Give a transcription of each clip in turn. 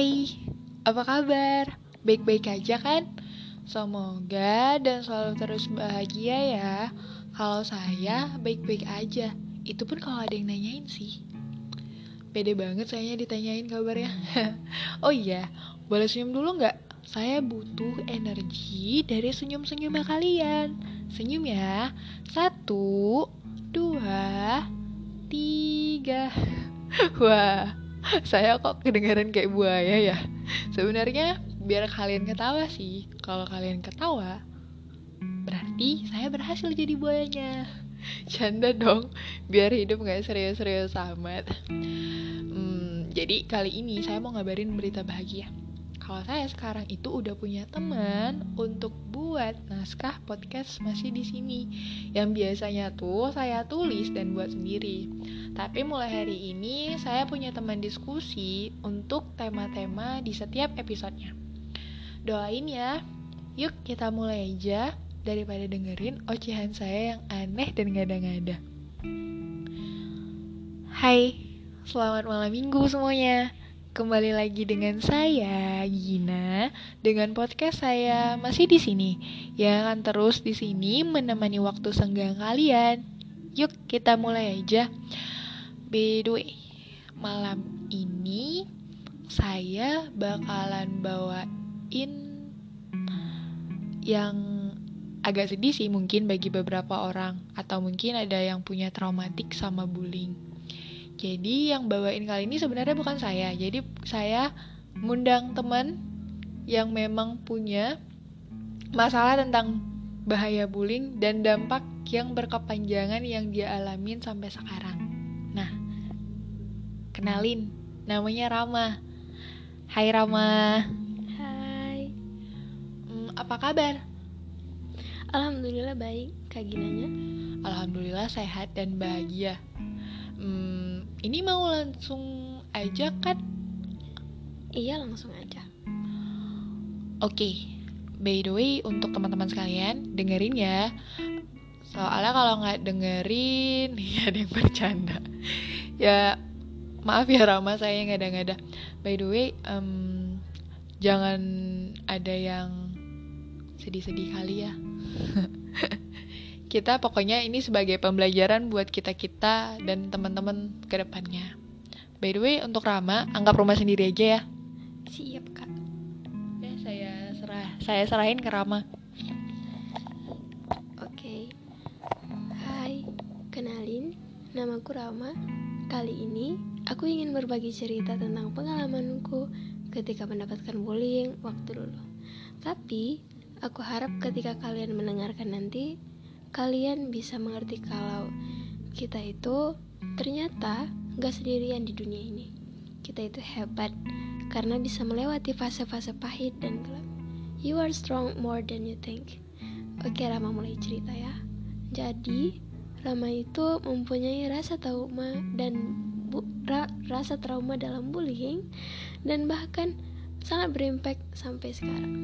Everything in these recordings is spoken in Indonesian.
Hai, apa kabar? Baik-baik aja kan? Semoga dan selalu terus bahagia ya. Kalau saya baik-baik aja. Itu pun kalau ada yang nanyain sih. Pede banget saya ditanyain kabarnya. oh iya, boleh senyum dulu nggak? Saya butuh energi dari senyum-senyumnya kalian. Senyum ya. Satu, dua, tiga. Wah, saya kok kedengaran kayak buaya ya. Sebenarnya biar kalian ketawa sih. Kalau kalian ketawa, berarti saya berhasil jadi buayanya. Canda dong, biar hidup gak serius-serius amat. Hmm, jadi kali ini saya mau ngabarin berita bahagia. Kalau saya sekarang itu udah punya teman untuk buat naskah podcast masih di sini. Yang biasanya tuh saya tulis dan buat sendiri. Tapi mulai hari ini saya punya teman diskusi untuk tema-tema di setiap episodenya. Doain ya. Yuk kita mulai aja daripada dengerin ocehan saya yang aneh dan ngada-ngada. Hai, selamat malam minggu semuanya. Kembali lagi dengan saya Gina dengan podcast saya masih di sini yang akan terus di sini menemani waktu senggang kalian. Yuk kita mulai aja. By the way, malam ini saya bakalan bawain yang agak sedih sih mungkin bagi beberapa orang atau mungkin ada yang punya traumatik sama bullying. Jadi yang bawain kali ini sebenarnya bukan saya. Jadi saya ngundang teman yang memang punya masalah tentang bahaya bullying dan dampak yang berkepanjangan yang dia alamin sampai sekarang. Nah, kenalin, namanya Rama. Hai Rama. Hai. Hmm, apa kabar? Alhamdulillah baik, Kak Ginanya. Alhamdulillah sehat dan bahagia. Hmm, ini mau langsung aja kan? Iya langsung aja. Oke, okay. by the way untuk teman-teman sekalian dengerin ya. Soalnya kalau nggak dengerin, ya ada yang bercanda. ya maaf ya Rama saya nggak ada-ada. By the way, um, jangan ada yang sedih-sedih kali ya. kita pokoknya ini sebagai pembelajaran buat kita-kita dan teman-teman ke depannya. By the way, untuk Rama, anggap rumah sendiri aja ya. Siap, Kak. Ya, saya serah. Saya serahin ke Rama. Oke. Okay. Hai, kenalin, namaku Rama. Kali ini, aku ingin berbagi cerita tentang pengalamanku ketika mendapatkan bullying waktu dulu. Tapi, aku harap ketika kalian mendengarkan nanti, kalian bisa mengerti kalau kita itu ternyata gak sendirian di dunia ini. Kita itu hebat karena bisa melewati fase-fase pahit dan gelap. You are strong more than you think. Oke, Rama mulai cerita ya. Jadi, Rama itu mempunyai rasa trauma dan ra, rasa trauma dalam bullying dan bahkan sangat berimpact sampai sekarang.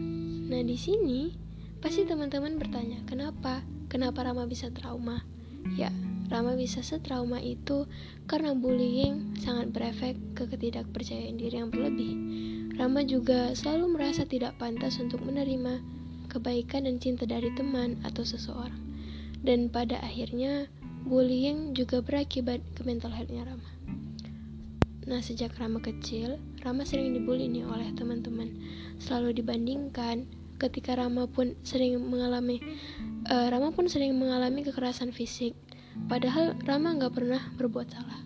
Nah, di sini pasti teman-teman bertanya, kenapa? Kenapa Rama bisa trauma? Ya, Rama bisa setrauma itu karena bullying sangat berefek ke ketidakpercayaan diri yang berlebih. Rama juga selalu merasa tidak pantas untuk menerima kebaikan dan cinta dari teman atau seseorang. Dan pada akhirnya, bullying juga berakibat ke mental health-nya Rama. Nah, sejak Rama kecil, Rama sering dibully nih oleh teman-teman. Selalu dibandingkan, ketika Rama pun sering mengalami uh, Rama pun sering mengalami kekerasan fisik. Padahal Rama nggak pernah berbuat salah.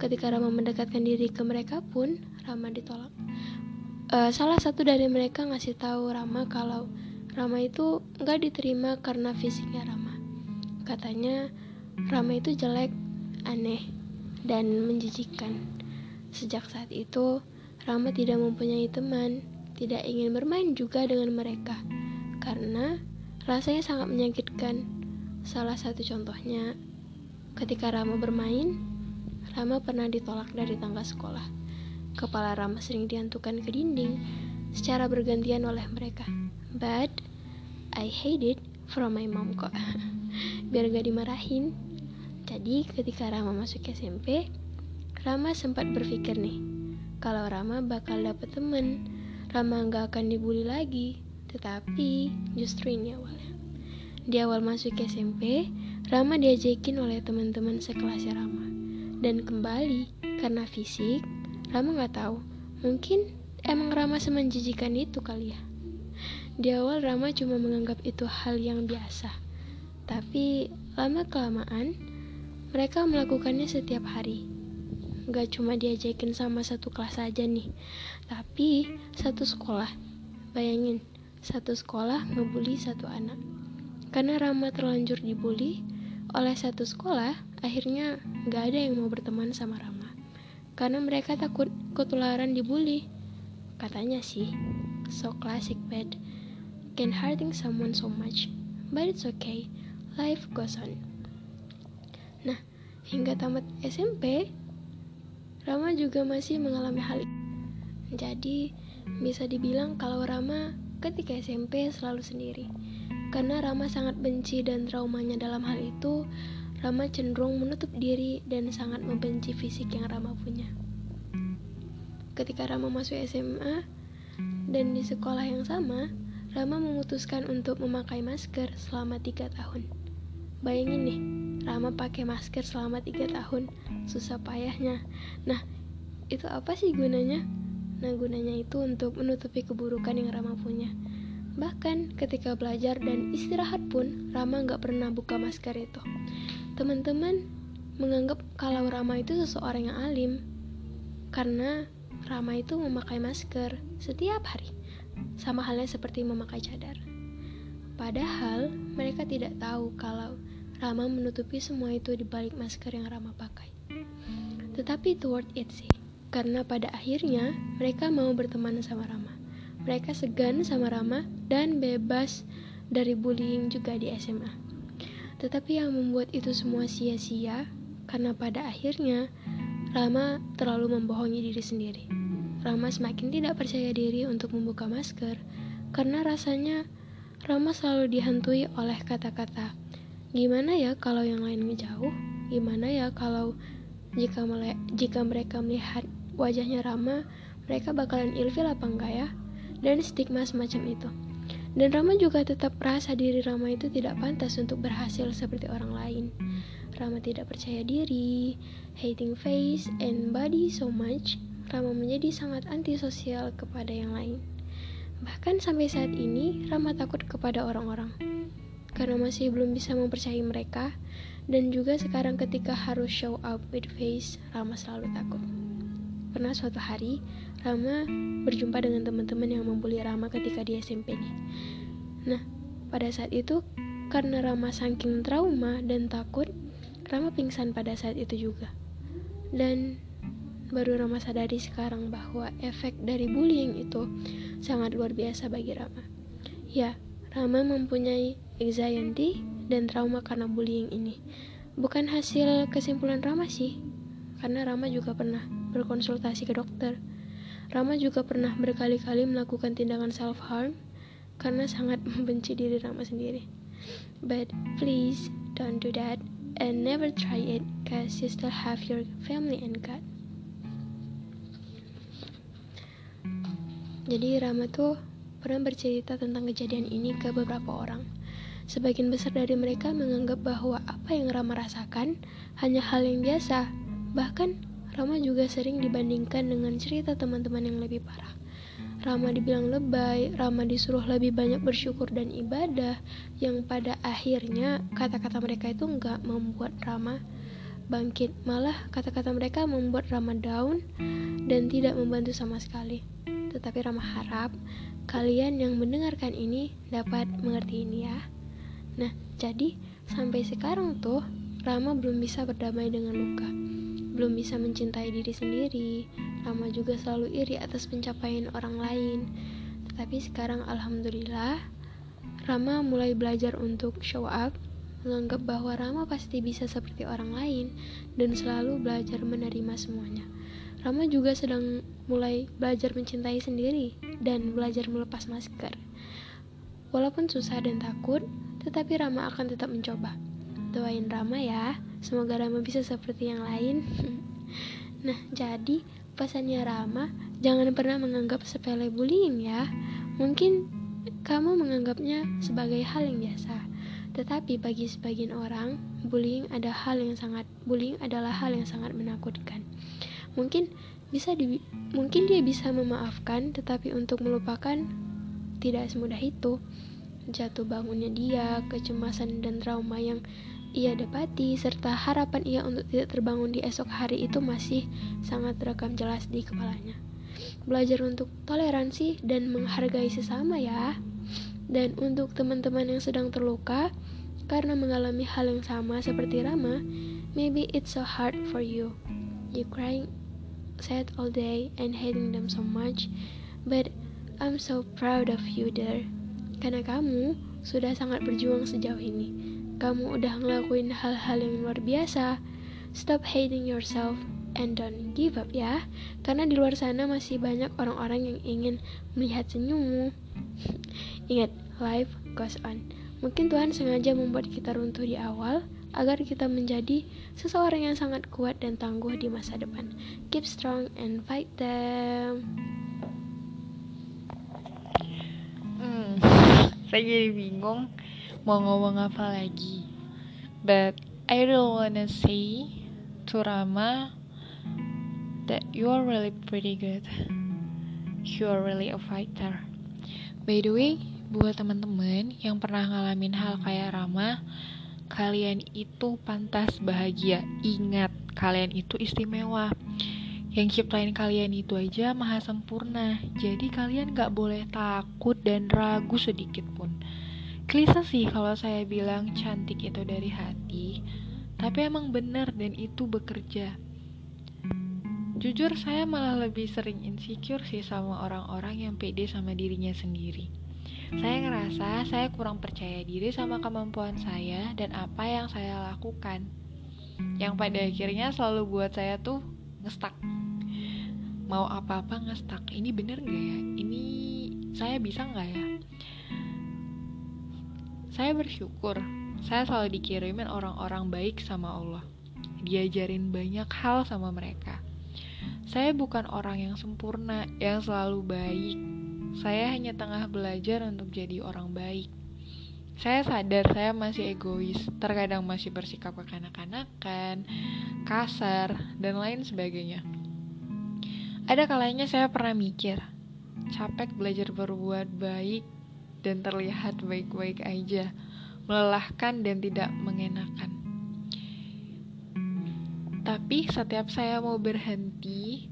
Ketika Rama mendekatkan diri ke mereka pun Rama ditolak. Uh, salah satu dari mereka ngasih tahu Rama kalau Rama itu nggak diterima karena fisiknya Rama. Katanya Rama itu jelek aneh dan menjijikan. Sejak saat itu Rama tidak mempunyai teman tidak ingin bermain juga dengan mereka karena rasanya sangat menyakitkan. Salah satu contohnya, ketika Rama bermain, Rama pernah ditolak dari tangga sekolah. Kepala Rama sering diantukan ke dinding secara bergantian oleh mereka. But I hate it from my mom kok. Biar gak dimarahin. Jadi ketika Rama masuk SMP, Rama sempat berpikir nih, kalau Rama bakal dapet temen. Rama nggak akan dibully lagi. Tetapi justru ini awalnya. Di awal masuk SMP, Rama diajakin oleh teman-teman sekelasnya Rama. Dan kembali, karena fisik, Rama nggak tahu. Mungkin emang Rama semenjijikan itu kali ya. Di awal Rama cuma menganggap itu hal yang biasa. Tapi lama-kelamaan, mereka melakukannya setiap hari. Gak cuma diajakin sama satu kelas aja nih, tapi satu sekolah. Bayangin, satu sekolah ngebully satu anak. Karena Rama terlanjur dibully oleh satu sekolah, akhirnya gak ada yang mau berteman sama Rama. Karena mereka takut ketularan dibully. Katanya sih, so classic bad. Can hurting someone so much, but it's okay. Life goes on. Nah, hingga tamat SMP, Rama juga masih mengalami hal itu. Jadi, bisa dibilang kalau Rama ketika SMP selalu sendiri. Karena Rama sangat benci dan traumanya dalam hal itu, Rama cenderung menutup diri dan sangat membenci fisik yang Rama punya. Ketika Rama masuk SMA dan di sekolah yang sama, Rama memutuskan untuk memakai masker selama tiga tahun. Bayangin nih, Rama pakai masker selama tiga tahun, susah payahnya. Nah, itu apa sih gunanya? Nah, gunanya itu untuk menutupi keburukan yang Rama punya. Bahkan ketika belajar dan istirahat pun, Rama nggak pernah buka masker itu. Teman-teman menganggap kalau Rama itu seseorang yang alim, karena Rama itu memakai masker setiap hari sama halnya seperti memakai cadar. Padahal mereka tidak tahu kalau Rama menutupi semua itu di balik masker yang Rama pakai. Tetapi it sih, karena pada akhirnya mereka mau berteman sama Rama. Mereka segan sama Rama dan bebas dari bullying juga di SMA. Tetapi yang membuat itu semua sia-sia karena pada akhirnya Rama terlalu membohongi diri sendiri. Rama semakin tidak percaya diri untuk membuka masker karena rasanya Rama selalu dihantui oleh kata-kata gimana ya kalau yang lain ngejauh gimana ya kalau jika jika mereka melihat wajahnya Rama mereka bakalan ilfil apa enggak ya dan stigma semacam itu dan Rama juga tetap merasa diri Rama itu tidak pantas untuk berhasil seperti orang lain Rama tidak percaya diri hating face and body so much Rama menjadi sangat antisosial kepada yang lain. Bahkan sampai saat ini, Rama takut kepada orang-orang. Karena masih belum bisa mempercayai mereka, dan juga sekarang ketika harus show up with face, Rama selalu takut. Pernah suatu hari, Rama berjumpa dengan teman-teman yang membuli Rama ketika di SMP nih. Nah, pada saat itu, karena Rama saking trauma dan takut, Rama pingsan pada saat itu juga. Dan baru Rama sadari sekarang bahwa efek dari bullying itu sangat luar biasa bagi Rama. Ya, Rama mempunyai anxiety dan trauma karena bullying ini. Bukan hasil kesimpulan Rama sih, karena Rama juga pernah berkonsultasi ke dokter. Rama juga pernah berkali-kali melakukan tindakan self-harm karena sangat membenci diri Rama sendiri. But please don't do that and never try it cause you still have your family and God. Jadi Rama tuh pernah bercerita tentang kejadian ini ke beberapa orang. Sebagian besar dari mereka menganggap bahwa apa yang Rama rasakan hanya hal yang biasa. Bahkan Rama juga sering dibandingkan dengan cerita teman-teman yang lebih parah. Rama dibilang lebay, Rama disuruh lebih banyak bersyukur dan ibadah, yang pada akhirnya kata-kata mereka itu nggak membuat Rama bangkit, malah kata-kata mereka membuat Rama down dan tidak membantu sama sekali. Tetapi Rama harap kalian yang mendengarkan ini dapat mengerti ini ya. Nah, jadi sampai sekarang tuh Rama belum bisa berdamai dengan luka. Belum bisa mencintai diri sendiri. Rama juga selalu iri atas pencapaian orang lain. Tetapi sekarang alhamdulillah Rama mulai belajar untuk show up menganggap bahwa Rama pasti bisa seperti orang lain dan selalu belajar menerima semuanya. Rama juga sedang mulai belajar mencintai sendiri dan belajar melepas masker. Walaupun susah dan takut, tetapi Rama akan tetap mencoba. Doain Rama ya, semoga Rama bisa seperti yang lain. nah, jadi pesannya Rama, jangan pernah menganggap sepele bullying ya. Mungkin kamu menganggapnya sebagai hal yang biasa. Tetapi bagi sebagian orang, bullying ada hal yang sangat bullying adalah hal yang sangat menakutkan. Mungkin bisa di, mungkin dia bisa memaafkan, tetapi untuk melupakan tidak semudah itu. Jatuh bangunnya dia, kecemasan dan trauma yang ia dapati, serta harapan ia untuk tidak terbangun di esok hari itu masih sangat terekam jelas di kepalanya. Belajar untuk toleransi dan menghargai sesama ya. Dan untuk teman-teman yang sedang terluka karena mengalami hal yang sama seperti Rama, maybe it's so hard for you. You crying sad all day and hating them so much, but I'm so proud of you there. Karena kamu sudah sangat berjuang sejauh ini kamu udah ngelakuin hal-hal yang luar biasa. Stop hating yourself and don't give up ya. Karena di luar sana masih banyak orang-orang yang ingin melihat senyummu. Ingat, life goes on. Mungkin Tuhan sengaja membuat kita runtuh di awal agar kita menjadi seseorang yang sangat kuat dan tangguh di masa depan. Keep strong and fight them. Saya jadi bingung mau ngomong apa lagi. But I really wanna say to Rama that you are really pretty good. You are really a fighter. By the way, buat teman-teman yang pernah ngalamin hal kayak Rama, kalian itu pantas bahagia. Ingat, kalian itu istimewa. Yang ciptain kalian itu aja maha sempurna. Jadi kalian gak boleh takut dan ragu sedikit pun. Klise sih kalau saya bilang cantik itu dari hati, tapi emang benar dan itu bekerja. Jujur saya malah lebih sering insecure sih sama orang-orang yang pede sama dirinya sendiri. Saya ngerasa saya kurang percaya diri sama kemampuan saya dan apa yang saya lakukan. Yang pada akhirnya selalu buat saya tuh ngestak. Mau apa-apa ngestak. Ini bener gak ya? Ini saya bisa gak ya? Saya bersyukur, saya selalu dikirimin orang-orang baik sama Allah. Diajarin banyak hal sama mereka. Saya bukan orang yang sempurna, yang selalu baik. Saya hanya tengah belajar untuk jadi orang baik. Saya sadar saya masih egois, terkadang masih bersikap kekanak-kanakan, kasar, dan lain sebagainya. Ada kalanya saya pernah mikir, capek belajar berbuat baik dan terlihat baik-baik aja, melelahkan dan tidak mengenakan. Tapi setiap saya mau berhenti,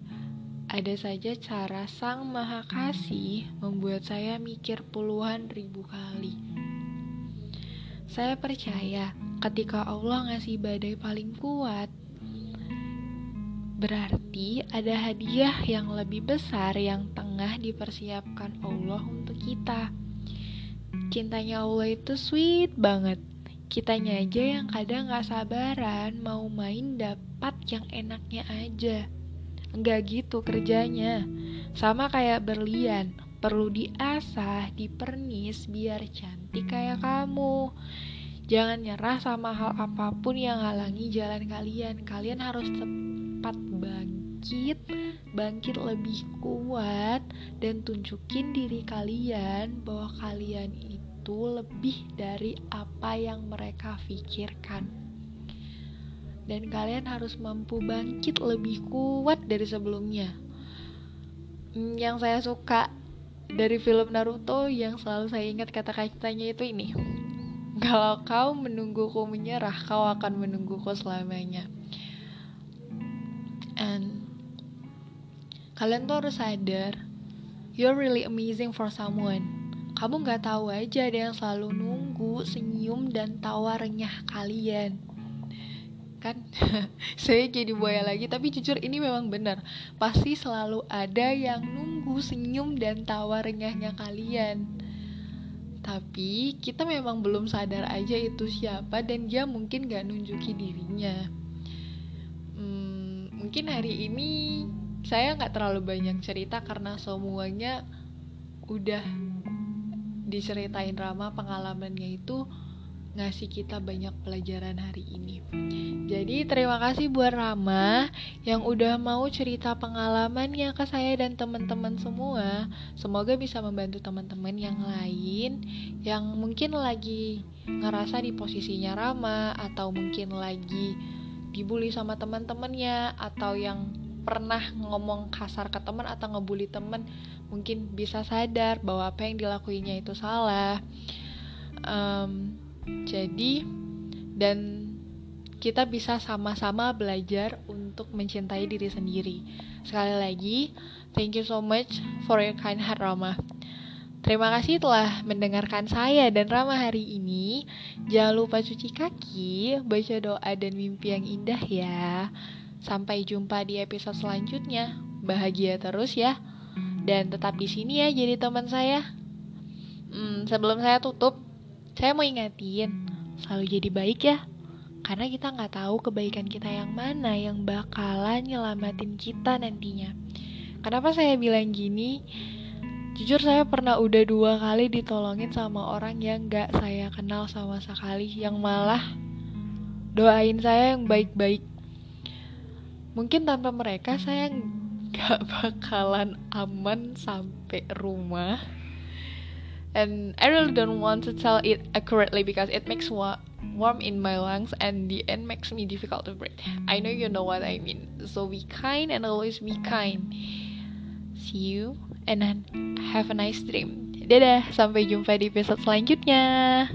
ada saja cara Sang Maha Kasih membuat saya mikir puluhan ribu kali. Saya percaya ketika Allah ngasih badai paling kuat, berarti ada hadiah yang lebih besar yang tengah dipersiapkan Allah untuk kita. Cintanya Allah itu sweet banget. Kitanya aja yang kadang gak sabaran mau main dapat yang enaknya aja. Enggak gitu kerjanya. Sama kayak berlian, perlu diasah, dipernis biar cantik kayak kamu. Jangan nyerah sama hal apa pun yang halangi jalan kalian. Kalian harus tepat bangkit, bangkit lebih kuat, dan tunjukin diri kalian bahwa kalian itu itu lebih dari apa yang mereka pikirkan. Dan kalian harus mampu bangkit lebih kuat dari sebelumnya. Hmm, yang saya suka dari film Naruto yang selalu saya ingat kata-katanya itu ini. Kalau kau menungguku menyerah, kau akan menungguku selamanya. And kalian tuh harus sadar, you're really amazing for someone kamu gak tahu aja ada yang selalu nunggu, senyum, dan tawa renyah kalian. Kan, saya jadi buaya lagi, tapi jujur ini memang benar. Pasti selalu ada yang nunggu, senyum, dan tawa renyahnya kalian. Tapi kita memang belum sadar aja itu siapa dan dia mungkin gak nunjuki dirinya. Mungkin hari ini saya nggak terlalu banyak cerita karena semuanya udah diceritain Rama pengalamannya itu ngasih kita banyak pelajaran hari ini. Jadi terima kasih buat Rama yang udah mau cerita pengalamannya ke saya dan teman-teman semua. Semoga bisa membantu teman-teman yang lain yang mungkin lagi ngerasa di posisinya Rama atau mungkin lagi dibully sama teman-temannya atau yang pernah ngomong kasar ke teman atau ngebully teman mungkin bisa sadar bahwa apa yang dilakuinya itu salah. Um, jadi dan kita bisa sama-sama belajar untuk mencintai diri sendiri. Sekali lagi, thank you so much for your kind heart Rama. Terima kasih telah mendengarkan saya dan Rama hari ini. Jangan lupa cuci kaki, baca doa dan mimpi yang indah ya. Sampai jumpa di episode selanjutnya. Bahagia terus ya. Dan tetap di sini ya jadi teman saya. Hmm, sebelum saya tutup, saya mau ingatin, selalu jadi baik ya. Karena kita nggak tahu kebaikan kita yang mana yang bakalan nyelamatin kita nantinya. Kenapa saya bilang gini? Jujur saya pernah udah dua kali ditolongin sama orang yang gak saya kenal sama sekali Yang malah doain saya yang baik-baik Mungkin tanpa mereka saya gak bakalan aman sampai rumah and I really don't want to tell it accurately because it makes wa- warm in my lungs and the end makes me difficult to breathe. I know you know what I mean. So be kind and always be kind. See you and have a nice dream. Dadah, sampai jumpa di episode selanjutnya.